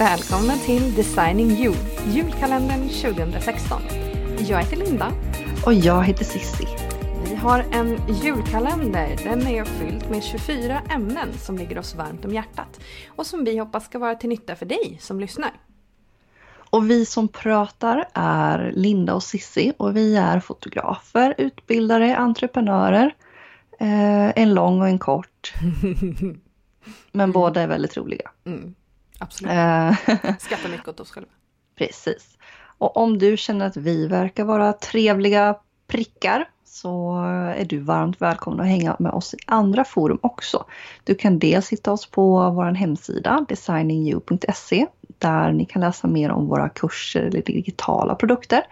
Välkomna till Designing You, julkalendern 2016. Jag heter Linda. Och jag heter Sissi. Vi har en julkalender. Den är fylld med 24 ämnen som ligger oss varmt om hjärtat och som vi hoppas ska vara till nytta för dig som lyssnar. Och vi som pratar är Linda och Sissi och vi är fotografer, utbildare, entreprenörer. Eh, en lång och en kort. Men båda är väldigt roliga. Mm, absolut. Eh, Skrattar mycket åt oss själva. Precis. Och om du känner att vi verkar vara trevliga prickar så är du varmt välkommen att hänga med oss i andra forum också. Du kan dels hitta oss på vår hemsida designingyou.se där ni kan läsa mer om våra kurser eller digitala produkter.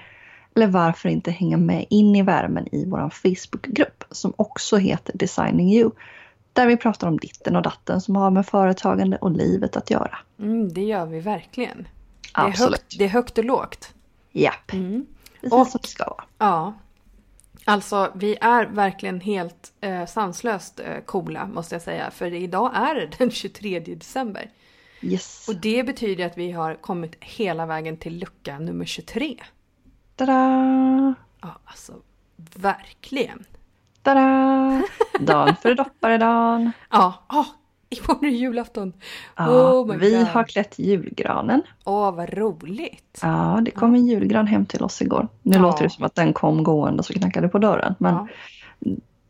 Eller varför inte hänga med in i värmen i vår Facebookgrupp som också heter Designing You. Där vi pratar om ditten och datten som har med företagande och livet att göra. Mm, det gör vi verkligen. Det är, Absolut. Högt, det är högt och lågt. Japp. Mm. Precis och, som det ska vara. Ja. Alltså vi är verkligen helt eh, sanslöst eh, coola måste jag säga. För idag är det den 23 december. Yes. Och det betyder att vi har kommit hela vägen till lucka nummer 23. Tada! Ja, alltså verkligen. Tada! Dan för dopparedagen. Ja, oh, imorgon är julafton. Ja, oh vi God. har klätt julgranen. Åh, oh, vad roligt. Ja, det kom en julgran hem till oss igår. Nu ja. låter det som att den kom gående och knackade på dörren. Men ja.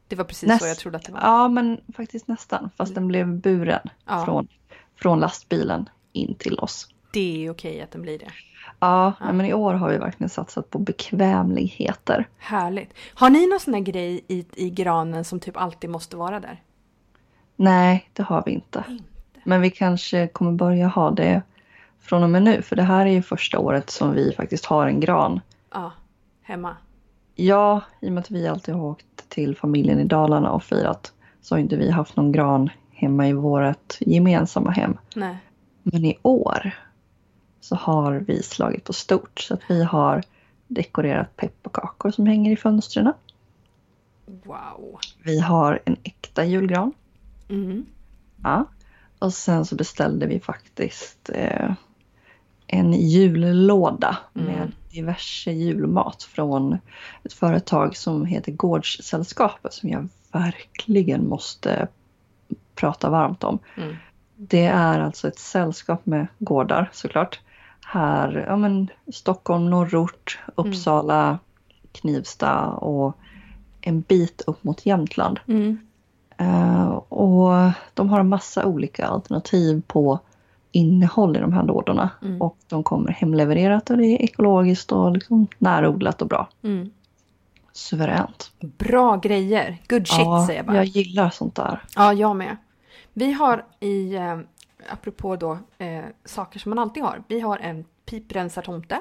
Det var precis näst... så jag trodde att det var. Ja, men faktiskt nästan. Fast den blev buren från, från lastbilen in till oss. Det är okej att den blir det. Ja, ja, men i år har vi verkligen satsat på bekvämligheter. Härligt. Har ni någon sån här grej i, i granen som typ alltid måste vara där? Nej, det har vi inte. inte. Men vi kanske kommer börja ha det från och med nu. För det här är ju första året som vi faktiskt har en gran. Ja, hemma. Ja, i och med att vi alltid har åkt till familjen i Dalarna och firat så har inte vi haft någon gran hemma i vårt gemensamma hem. Nej. Men i år så har vi slagit på stort. Så att vi har dekorerat pepparkakor som hänger i fönstren. Wow! Vi har en äkta julgran. Mm. Ja. Och sen så beställde vi faktiskt eh, en jullåda mm. med diverse julmat från ett företag som heter Gårdssällskapet som jag verkligen måste prata varmt om. Mm. Det är alltså ett sällskap med gårdar såklart här, ja men Stockholm, norrort, Uppsala, mm. Knivsta och en bit upp mot Jämtland. Mm. Uh, och de har en massa olika alternativ på innehåll i de här lådorna. Mm. Och de kommer hemlevererat och det är ekologiskt och liksom närodlat och bra. Mm. Suveränt. Bra grejer. Good shit ja, säger jag bara. jag gillar sånt där. Ja, jag med. Vi har i eh, apropå då eh, saker som man alltid har. Vi har en piprensartomte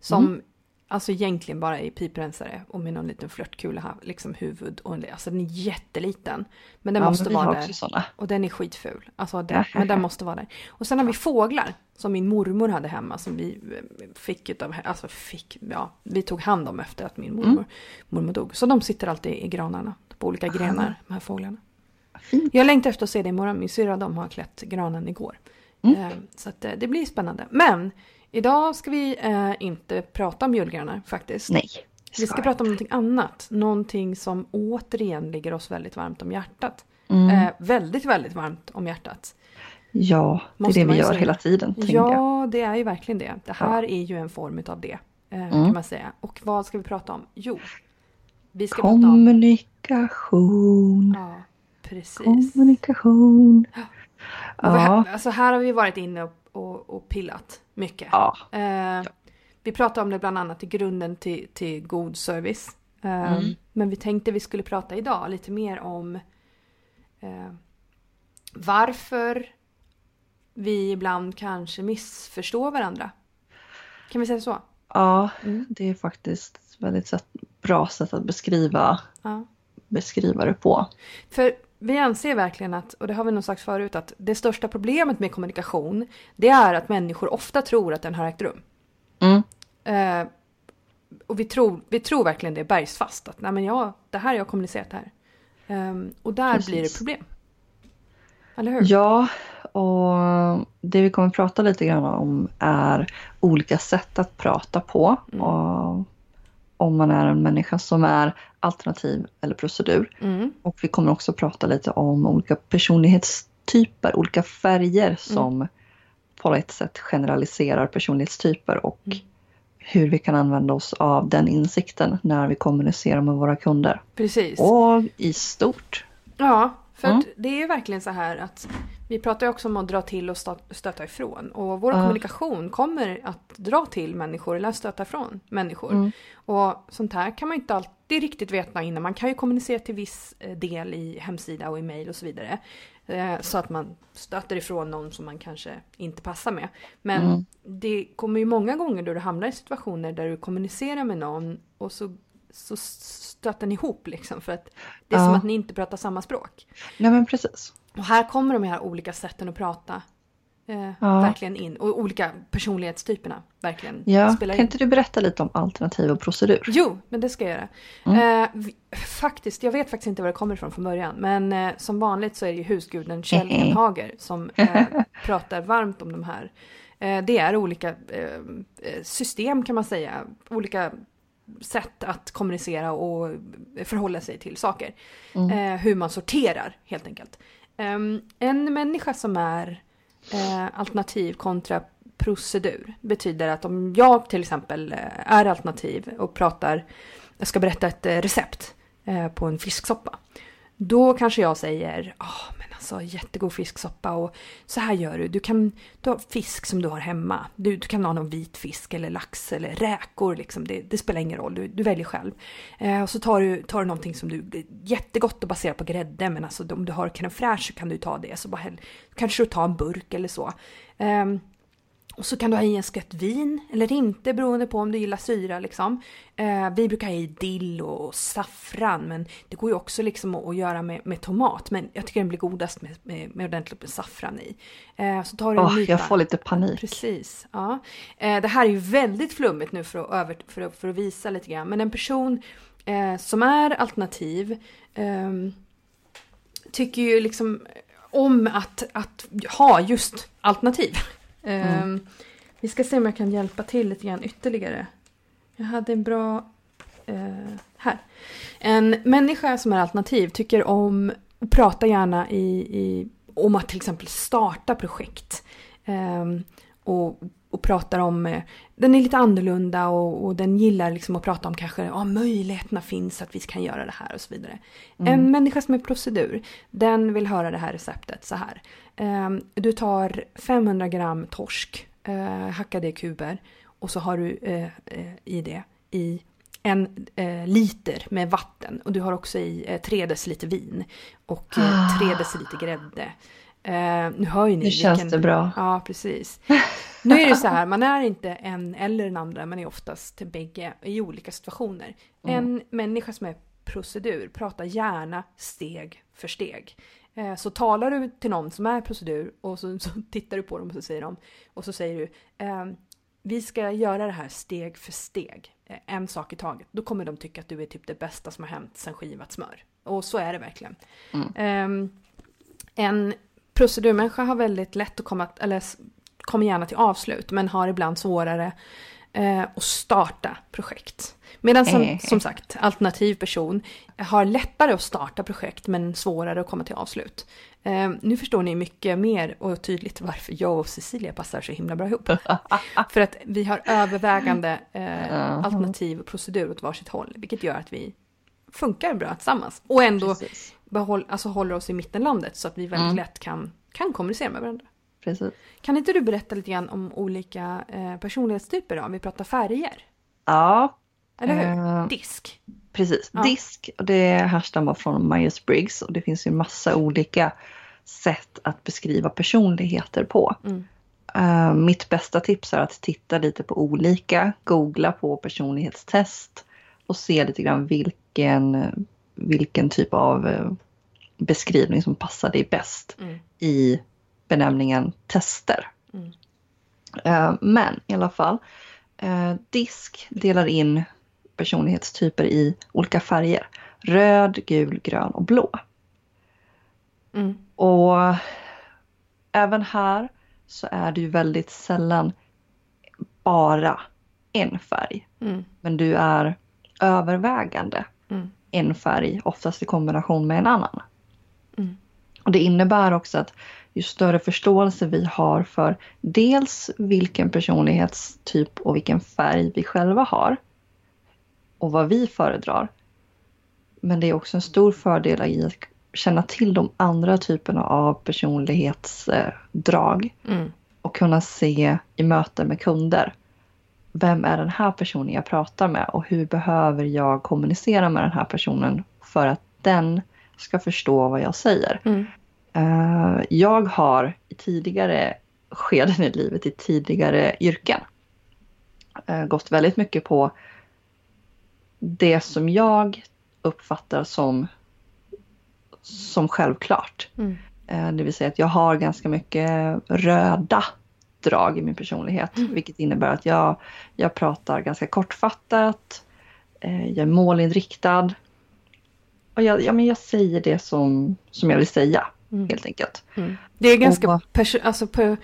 som mm. alltså egentligen bara är piprensare och med någon liten flörtkula liksom huvud och en, alltså den är jätteliten. Men den ja, måste men vara där. Och den är skitful. Alltså den, men den måste vara där. Och sen har vi fåglar som min mormor hade hemma som vi eh, fick utav, alltså fick, ja, vi tog hand om efter att min mormor, mm. mormor dog. Så de sitter alltid i granarna på olika grenar, de här fåglarna. Fint. Jag längtar efter att se det imorgon. Min syrra de har klätt granen igår. Mm. Eh, så att, eh, det blir spännande. Men idag ska vi eh, inte prata om julgranar faktiskt. Nej. Vi ska prata om någonting annat. Någonting som återigen ligger oss väldigt varmt om hjärtat. Mm. Eh, väldigt, väldigt varmt om hjärtat. Ja, det är det vi gör hela tiden. Ja, jag. det är ju verkligen det. Det här ja. är ju en form av det. Eh, mm. kan man säga. Och vad ska vi prata om? Jo, vi ska Kommunikation. prata om... Ja, Precis. Kommunikation. Ja. Här, alltså här har vi varit inne och, och, och pillat mycket. Ja. Eh, ja. Vi pratade om det bland annat i grunden till, till god service. Eh, mm. Men vi tänkte vi skulle prata idag lite mer om eh, varför vi ibland kanske missförstår varandra. Kan vi säga så? Ja, mm. det är faktiskt väldigt bra sätt att beskriva, ja. beskriva det på. För vi anser verkligen att, och det har vi nog sagt förut, att det största problemet med kommunikation det är att människor ofta tror att den har ägt rum. Mm. Eh, och vi tror, vi tror verkligen det är bergsfast, att nej men ja, det här har jag kommunicerat här. Eh, och där Precis. blir det problem. Eller hur? Ja, Och det vi kommer att prata lite grann om är olika sätt att prata på. Mm. Och om man är en människa som är alternativ eller procedur. Mm. Och vi kommer också prata lite om olika personlighetstyper, olika färger som på ett sätt generaliserar personlighetstyper och Mm. hur vi kan använda oss av den insikten när vi kommunicerar med våra kunder. Precis. Och i stort. Ja, för Mm. det är ju verkligen så här att vi pratar ju också om att dra till och stö- stöta ifrån. Och vår Ja. kommunikation kommer att dra till människor eller stöta ifrån människor. Mm. Och sånt här kan man inte alltid riktigt veta innan. Man kan ju kommunicera till viss eh, del i hemsida och i mail och så vidare. Eh, Så att man stöter ifrån någon som man kanske inte passar med. Men Mm. det kommer ju många gånger då du hamnar i situationer där du kommunicerar med någon och så, så stöter ni ihop liksom. För att det är som Ja. att ni inte pratar samma språk. Nej men precis. Och här kommer de här olika sätten att prata eh, Ja. verkligen in. Och olika personlighetstyperna verkligen Ja, spelar kan in. inte du berätta lite om alternativ och procedur? Jo, men det ska jag göra. Mm. Eh, faktiskt, jag vet faktiskt inte var det kommer ifrån från början. Men eh, som vanligt så är det ju husguden Kjell Enhager som eh, pratar varmt om de här. Eh, det är olika eh, eh, system kan man säga. Olika sätt att kommunicera och förhålla sig till saker. Mm. Eh, hur man sorterar helt enkelt. Um, en människa som är eh, alternativ kontra procedur betyder att om jag till exempel eh, är alternativ och pratar, jag ska berätta ett eh, recept eh, på en fisksoppa. Då kanske jag säger, oh, men alltså jättegod fisksoppa och så här gör du. Du kan du har fisk som du har hemma. Du, du kan ha någon vit fisk eller lax eller räkor liksom. Det, det spelar ingen roll, du, du väljer själv. Eh, och så tar du, tar du någonting som du, är jättegott att basera på grädde men alltså om du har crème fraîche så kan du ta det. Så bara häll, kanske du tar en burk eller så. Ehm, och så kan du ha i en skvätt vin eller inte beroende på om du gillar syra liksom. Eh, vi brukar ha i dill och saffran men det går ju också liksom att, att göra med, med tomat. Men jag tycker den blir godast med, med, med ordentligt med saffran i. Eh, så tar du en nypa. jag får lite panik. Precis. Ja. Eh, det här är ju väldigt flummigt nu för att, över, för att, för att visa lite grann. Men en person eh, som är alternativ ehm, tycker ju liksom om att, att ha just alternativ. Ehm, Vi ska se om jag kan hjälpa till lite grann ytterligare. Jag hade en bra... Eh, här. En människa som är alternativ tycker om och pratar gärna i, i, om att till exempel starta projekt. Ehm, och, och pratar om, eh, den är lite annorlunda och, och den gillar liksom att prata om kanske, ja möjligheterna finns att vi kan göra det här och så vidare. En människa som är procedur, den vill höra det här receptet så här. Ehm, du tar 500 gram torsk, eh, hackade i kuber och så har du eh, eh, i det i en liter med vatten och du har också i eh, 3 deciliter vin och eh, 3 deciliter grädde. Eh, nu hör ju ni Nu känns det bra. Ja, precis. Nu är det så här, man är inte en eller den andra, man är oftast bägge i olika situationer. En människa som är procedur pratar gärna steg för steg. Eh, Så talar du till någon som är procedur och så, så tittar du på dem och så säger de och så säger du ehm, vi ska göra det här steg för steg, eh, en sak i taget. Då kommer de tycka att du är typ det bästa som har hänt sen skivat smör. Och så är det verkligen. Ehm, en procedurmänniska har väldigt lätt att komma, eller kommer gärna till avslut, men har ibland svårare eh, att starta projekt. Medan som, Eh. som sagt, alternativ person har lättare att starta projekt men svårare att komma till avslut. Eh, nu förstår ni mycket mer och tydligt varför jag och Cecilia passar så himla bra ihop. För att vi har övervägande Jaha. alternativ och procedur åt varsitt håll, vilket gör att vi funkar bra tillsammans. Och ändå behåll, alltså håller oss i mittenlandet så att vi väldigt Mm. lätt kan, kan kommunicera med varandra. Precis. Kan inte du berätta lite grann om olika eh, personlighetstyper då? Om vi pratar färger. Ja, Eller hur? Eh, Disk. precis. Ja. Disk, och det härstammar från Myers-Briggs och det finns ju massa olika sätt att beskriva personligheter på. Mm. Eh, mitt bästa tips är att titta lite på olika, googla på personlighetstest och se lite grann vilken, vilken typ av eh, beskrivning som passar dig bäst Mm. i benämningen tester. Mm. Eh, Men i alla fall, eh, DISK delar in personlighetstyper i olika färger. Röd, gul, grön och blå. Mm. Och även här så är det ju väldigt sällan bara en färg. Mm. Men du är övervägande Mm. en färg, oftast i kombination med en annan. Mm. Och det innebär också att ju större förståelse vi har för dels vilken personlighetstyp och vilken färg vi själva har och vad vi föredrar. Men det är också en stor fördel i att känna till de andra typerna av personlighetsdrag Mm. och kunna se i möten med kunder. Vem är den här personen jag pratar med och hur behöver jag kommunicera med den här personen för att den ska förstå vad jag säger. Mm. Eh, jag har i tidigare skeden i livet, i tidigare yrken, eh, gått väldigt mycket på det som jag uppfattar som, som självklart. Mm. Eh, Det vill säga att jag har ganska mycket röda drag i min personlighet. Mm. Vilket innebär att jag, jag pratar ganska kortfattat. Jag är målinriktad. Och jag, ja, men jag säger det som, som jag vill säga Mm. helt enkelt. Mm. Det är ganska Och- perso- alltså per-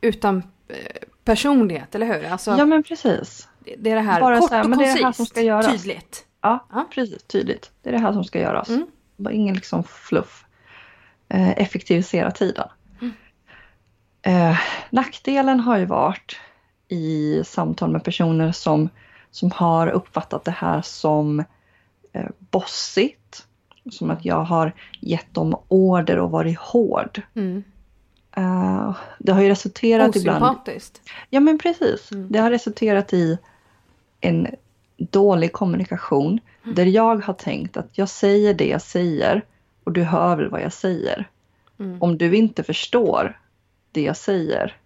utan eh, personlighet, eller hur? Alltså, Ja men precis. det- är det här bara kort så här, och men det är det här koncist, som ska göras. tydligt. Ja, Ja. precis. Tydligt. Det är det här som ska göras. Mm. Ingen liksom fluff. Eh, effektivisera tiden. Mm. Eh, nackdelen har ju varit i samtal med personer som, som har uppfattat det här som eh, bossigt. Som att jag har gett dem order och varit hård. Mm. Eh, det har ju resulterat ibland Osympatiskt. Ja men precis. Mm. Det har resulterat i en dålig kommunikation där jag har tänkt att jag säger det jag säger och du hör väl vad jag säger. Mm. Om du inte förstår det jag säger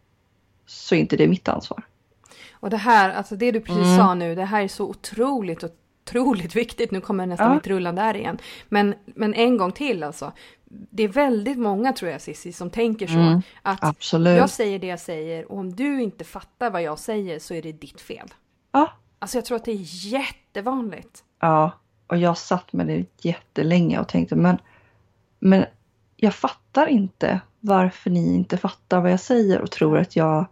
så är inte det mitt ansvar. Och det här, alltså det du precis Mm. sa nu, det här är så otroligt, otroligt viktigt. Nu kommer nästan Ja. mitt rullande där igen. Men, men en gång till alltså. Det är väldigt många tror jag Cissi som tänker så. Mm. Att Absolut. jag säger det jag säger och om du inte fattar vad jag säger så är det ditt fel. Ja. Alltså jag tror att det är jättevanligt. ja, och jag satt med det jättelänge och tänkte men, men jag fattar inte varför ni inte fattar vad jag säger och tror att jag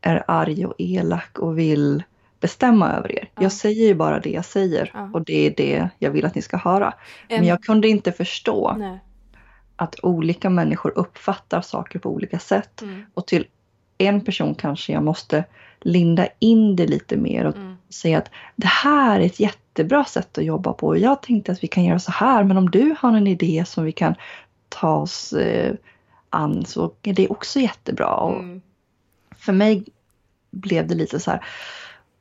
är arg och elak och vill bestämma över er. Ja. Jag säger ju bara det jag säger Ja. och det är det jag vill att ni ska höra. En, Men jag kunde inte förstå nej. att olika människor uppfattar saker på olika sätt. Mm, Och till en person kanske jag måste linda in det lite mer och mm, säga att det här är ett jättebra sätt att jobba på. Jag tänkte att vi kan göra så här men om du har en idé som vi kan ta oss eh, an så är det också jättebra. Och mm. för mig blev det lite så här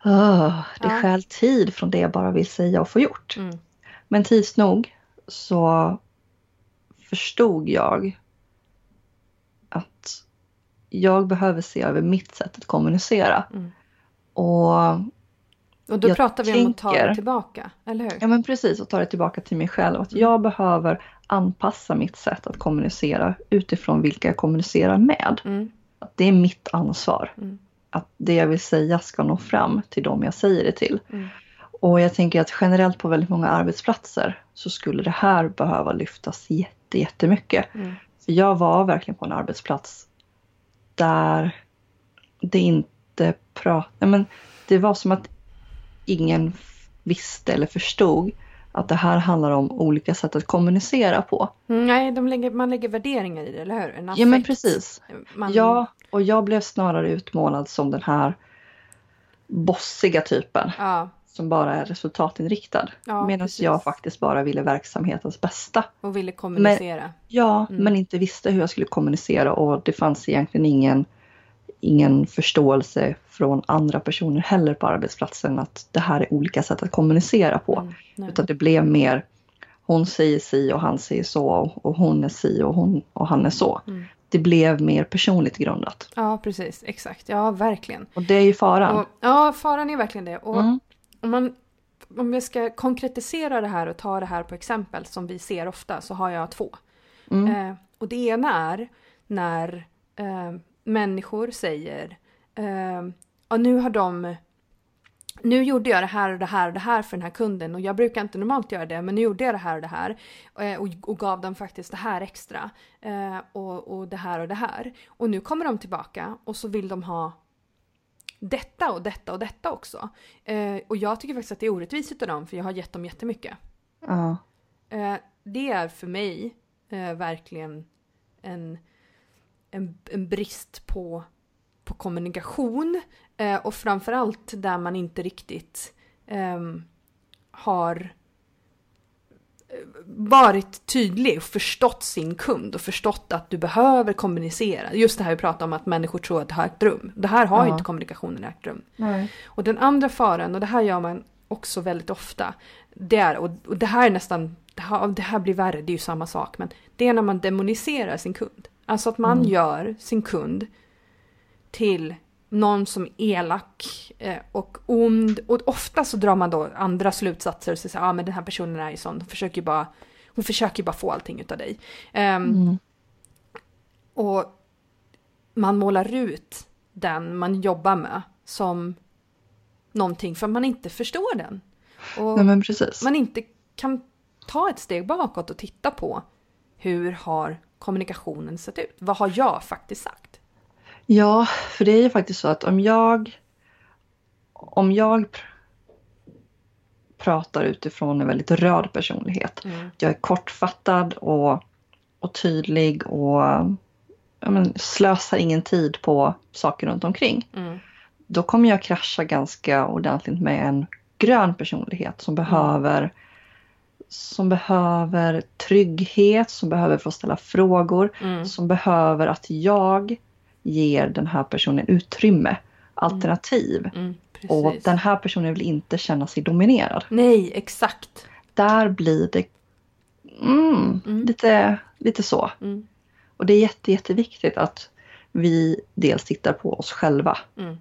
"Åh, det Ja. stjäl tid från det jag bara vill säga och få gjort. Mm. Men tids nog så förstod jag att jag behöver se över mitt sätt att kommunicera. Mm. Och Och då pratar vi om att ta tänker- det tillbaka, eller hur? ja, men precis, och ta det tillbaka till mig själv. Att jag behöver anpassa mitt sätt att kommunicera utifrån vilka jag kommunicerar med. Mm, Att det är mitt ansvar. Mm. Att det jag vill säga ska nå fram till dem jag säger det till. mm, Och jag tänker att generellt på väldigt många arbetsplatser så skulle det här behöva lyftas jätte, jättemycket. mm, För jag var verkligen på en arbetsplats där det inte pratade, men det var som att ingen visste eller förstod att det här handlar om olika sätt att kommunicera på. Mm, Nej, de lägger, man lägger värderingar i det, eller hur? En Ja men precis. Man, Ja, och jag blev snarare utmålad som den här bossiga typen ja, som bara är resultatinriktad. ja, Medan precis. jag faktiskt bara ville verksamhetens bästa. Och ville kommunicera. Ja, Mm. men inte visste hur jag skulle kommunicera och det fanns egentligen ingen, ingen förståelse från andra personer heller på arbetsplatsen att det här är olika sätt att kommunicera på. Mm. Utan det blev mer hon säger si och han säger så och hon är si och hon och han är så. Mm. Det blev mer personligt grundat. Ja, precis. Exakt. Ja, verkligen. Och det är ju faran. Och, ja, faran är verkligen det. Och Mm. om, man, om jag ska konkretisera det här och ta det här på exempel som vi ser ofta så har jag två. Mm. Eh, och det ena är när eh, människor säger eh, ja, nu har de nu gjorde jag det här och det här och det här för den här kunden och jag brukar inte normalt göra det men nu gjorde jag det här och det här eh, och, och gav dem faktiskt det här extra eh, och, och det här och det här. Och nu kommer de tillbaka och så vill de ha detta och detta och detta också. Eh, och jag tycker faktiskt att det är orättvist av dem för jag har gett dem jättemycket. Ja. Det är för mig verkligen en, en, en brist på, på kommunikation eh, och framförallt där man inte riktigt ehm, har eh, varit tydlig och förstått sin kund och förstått att du behöver kommunicera. Just det här vi pratar om att människor tror att det har ägt rum. Det här har Ja. inte kommunikationen ägt rum. Nej. Och den andra faran, och det här gör man också väldigt ofta, det är, och, och det här är nästan, det här, det här blir värre, det är ju samma sak, men det är när man demoniserar sin kund. Alltså att man Mm. gör sin kund till någon som är elak eh, och ond. Och ofta så drar man då andra slutsatser och säger ja ah, men den här personen är ju sån, hon försöker ju bara, hon försöker bara få allting utav dig. Ehm, Mm. och man målar ut den man jobbar med som någonting för man inte förstår den. Och Nej man inte kan ta ett steg bakåt och titta på hur har kommunikationen sett ut? Vad har jag faktiskt sagt? Ja, för det är ju faktiskt så att om jag om jag pr- pratar utifrån en väldigt rörd personlighet. Jag är kortfattad och, och tydlig och men, slösar ingen tid på saker runt omkring. Mm. Då kommer jag krascha ganska ordentligt med en grön personlighet som behöver som behöver trygghet, som behöver få ställa frågor, Mm. som behöver att jag ger den här personen utrymme, alternativ. Mm, Och den här personen vill inte känna sig dominerad. Nej, exakt. Där blir det mm, Mm. lite, lite så. Mm. Och det är jätte, jätteviktigt att vi dels tittar på oss själva. Mm.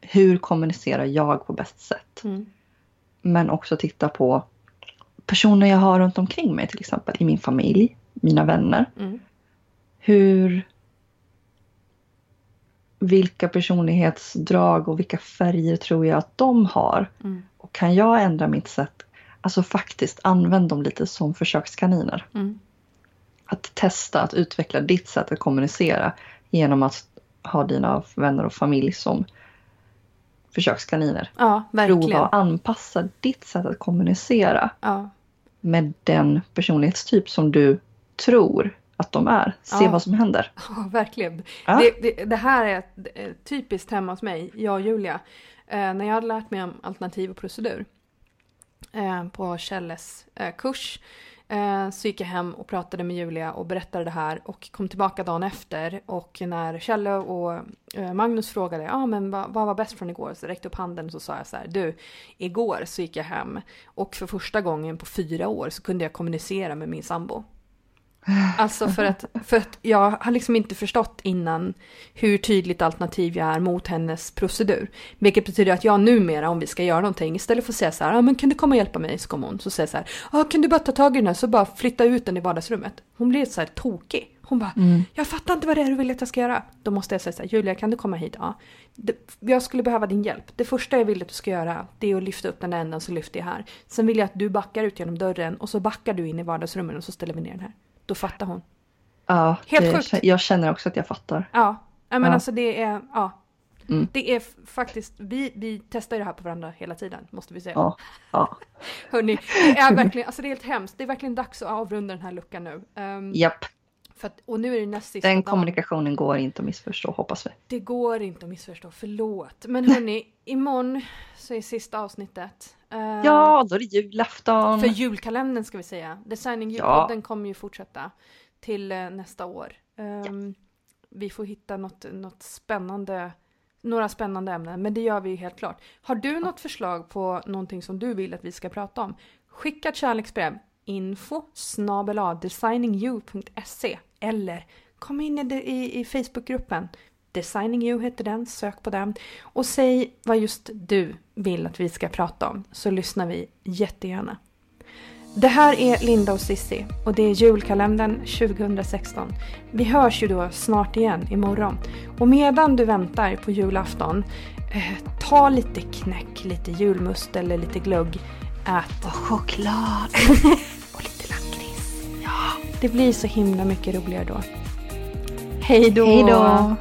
Hur kommunicerar jag på bäst sätt? Mm. Men också titta på personer jag har runt omkring mig till exempel. I min familj, mina vänner. Mm. Hur... Vilka personlighetsdrag och vilka färger tror jag att de har? Mm. Och kan jag ändra mitt sätt? Alltså faktiskt använd dem lite som försökskaniner. Mm. Att testa att utveckla ditt sätt att kommunicera genom att ha dina vänner och familj som försökskaniner. Ja, Prova verkligen. att anpassa ditt sätt att kommunicera Ja. Med den personlighetstyp som du tror att de är. Se Ja. vad som händer. Ja, verkligen. Ja. Det, det, det här är ett, ett typiskt hemma hos mig, jag och Julia. Eh, när jag hade lärt mig om alternativ och procedur eh, på Kjelles eh, kurs eh, så gick jag hem och pratade med Julia och berättade det här och kom tillbaka dagen efter. Och när Kjelle och eh, Magnus frågade ja ah, men vad, vad var bäst från igår? så räckte upp handen och så sa jag så här du igår så gick jag hem. Och för första gången på fyra år så kunde jag kommunicera med min sambo. Alltså för att, för att jag har liksom inte förstått innan hur tydligt alternativ jag är mot hennes procedur. Vilket betyder att jag numera om vi ska göra någonting istället för att säga så här, ah, men kan du komma och hjälpa mig? Så kommer hon. Så säger så här, ah, kan du bara ta tag i den här så bara flytta ut den i vardagsrummet. Hon blir så här tokig. Hon bara, Mm. jag fattar inte vad det är du vill att jag ska göra. Då måste jag säga så här, Julia kan du komma hit? Ja. Det, jag skulle behöva din hjälp. Det första jag vill att du ska göra det är att lyfta upp den där änden så lyfter jag här. Sen vill jag att du backar ut genom dörren och så backar du in i vardagsrummet och så ställer vi ner den här. Då fattar hon. Ja, Helt det, sjukt. Jag känner också att jag fattar. Ja, men Ja. alltså det är, ja. Mm. Det är faktiskt, vi, vi testar ju det här på varandra hela tiden, måste vi säga. Ja, ja. Hörni, det är verkligen, alltså det är helt hemskt. Det är verkligen dags att avrunda den här luckan nu. Um, Japp, att, och nu är det näst sista den dagen. kommunikationen går inte att missförstå hoppas vi. Det går inte att missförstå, förlåt. Men hörni, imorgon så är sista avsnittet. Eh, Ja, då är det julafton. För julkalendern ska vi säga. Designing julpodden kommer ju fortsätta till eh, nästa år. Ehm, Vi får hitta något, något spännande, några spännande ämnen, men det gör vi ju helt klart. Har du något förslag på någonting som du vill att vi ska prata om? Skicka ett kärleksbrev. Info designingyou.se eller kom in i, i, i Facebookgruppen. Designing You heter den, sök på den. Och säg vad just du vill att vi ska prata om, så lyssnar vi jättegärna. Det här är Linda och Sissi och det är julkalendern 2016. Vi hörs ju då snart igen imorgon. Och medan du väntar på julafton, eh, ta lite knäck, lite julmust eller lite glögg. Ät. Och choklad. det blir så himla mycket roligare då. Hej då! Hej då!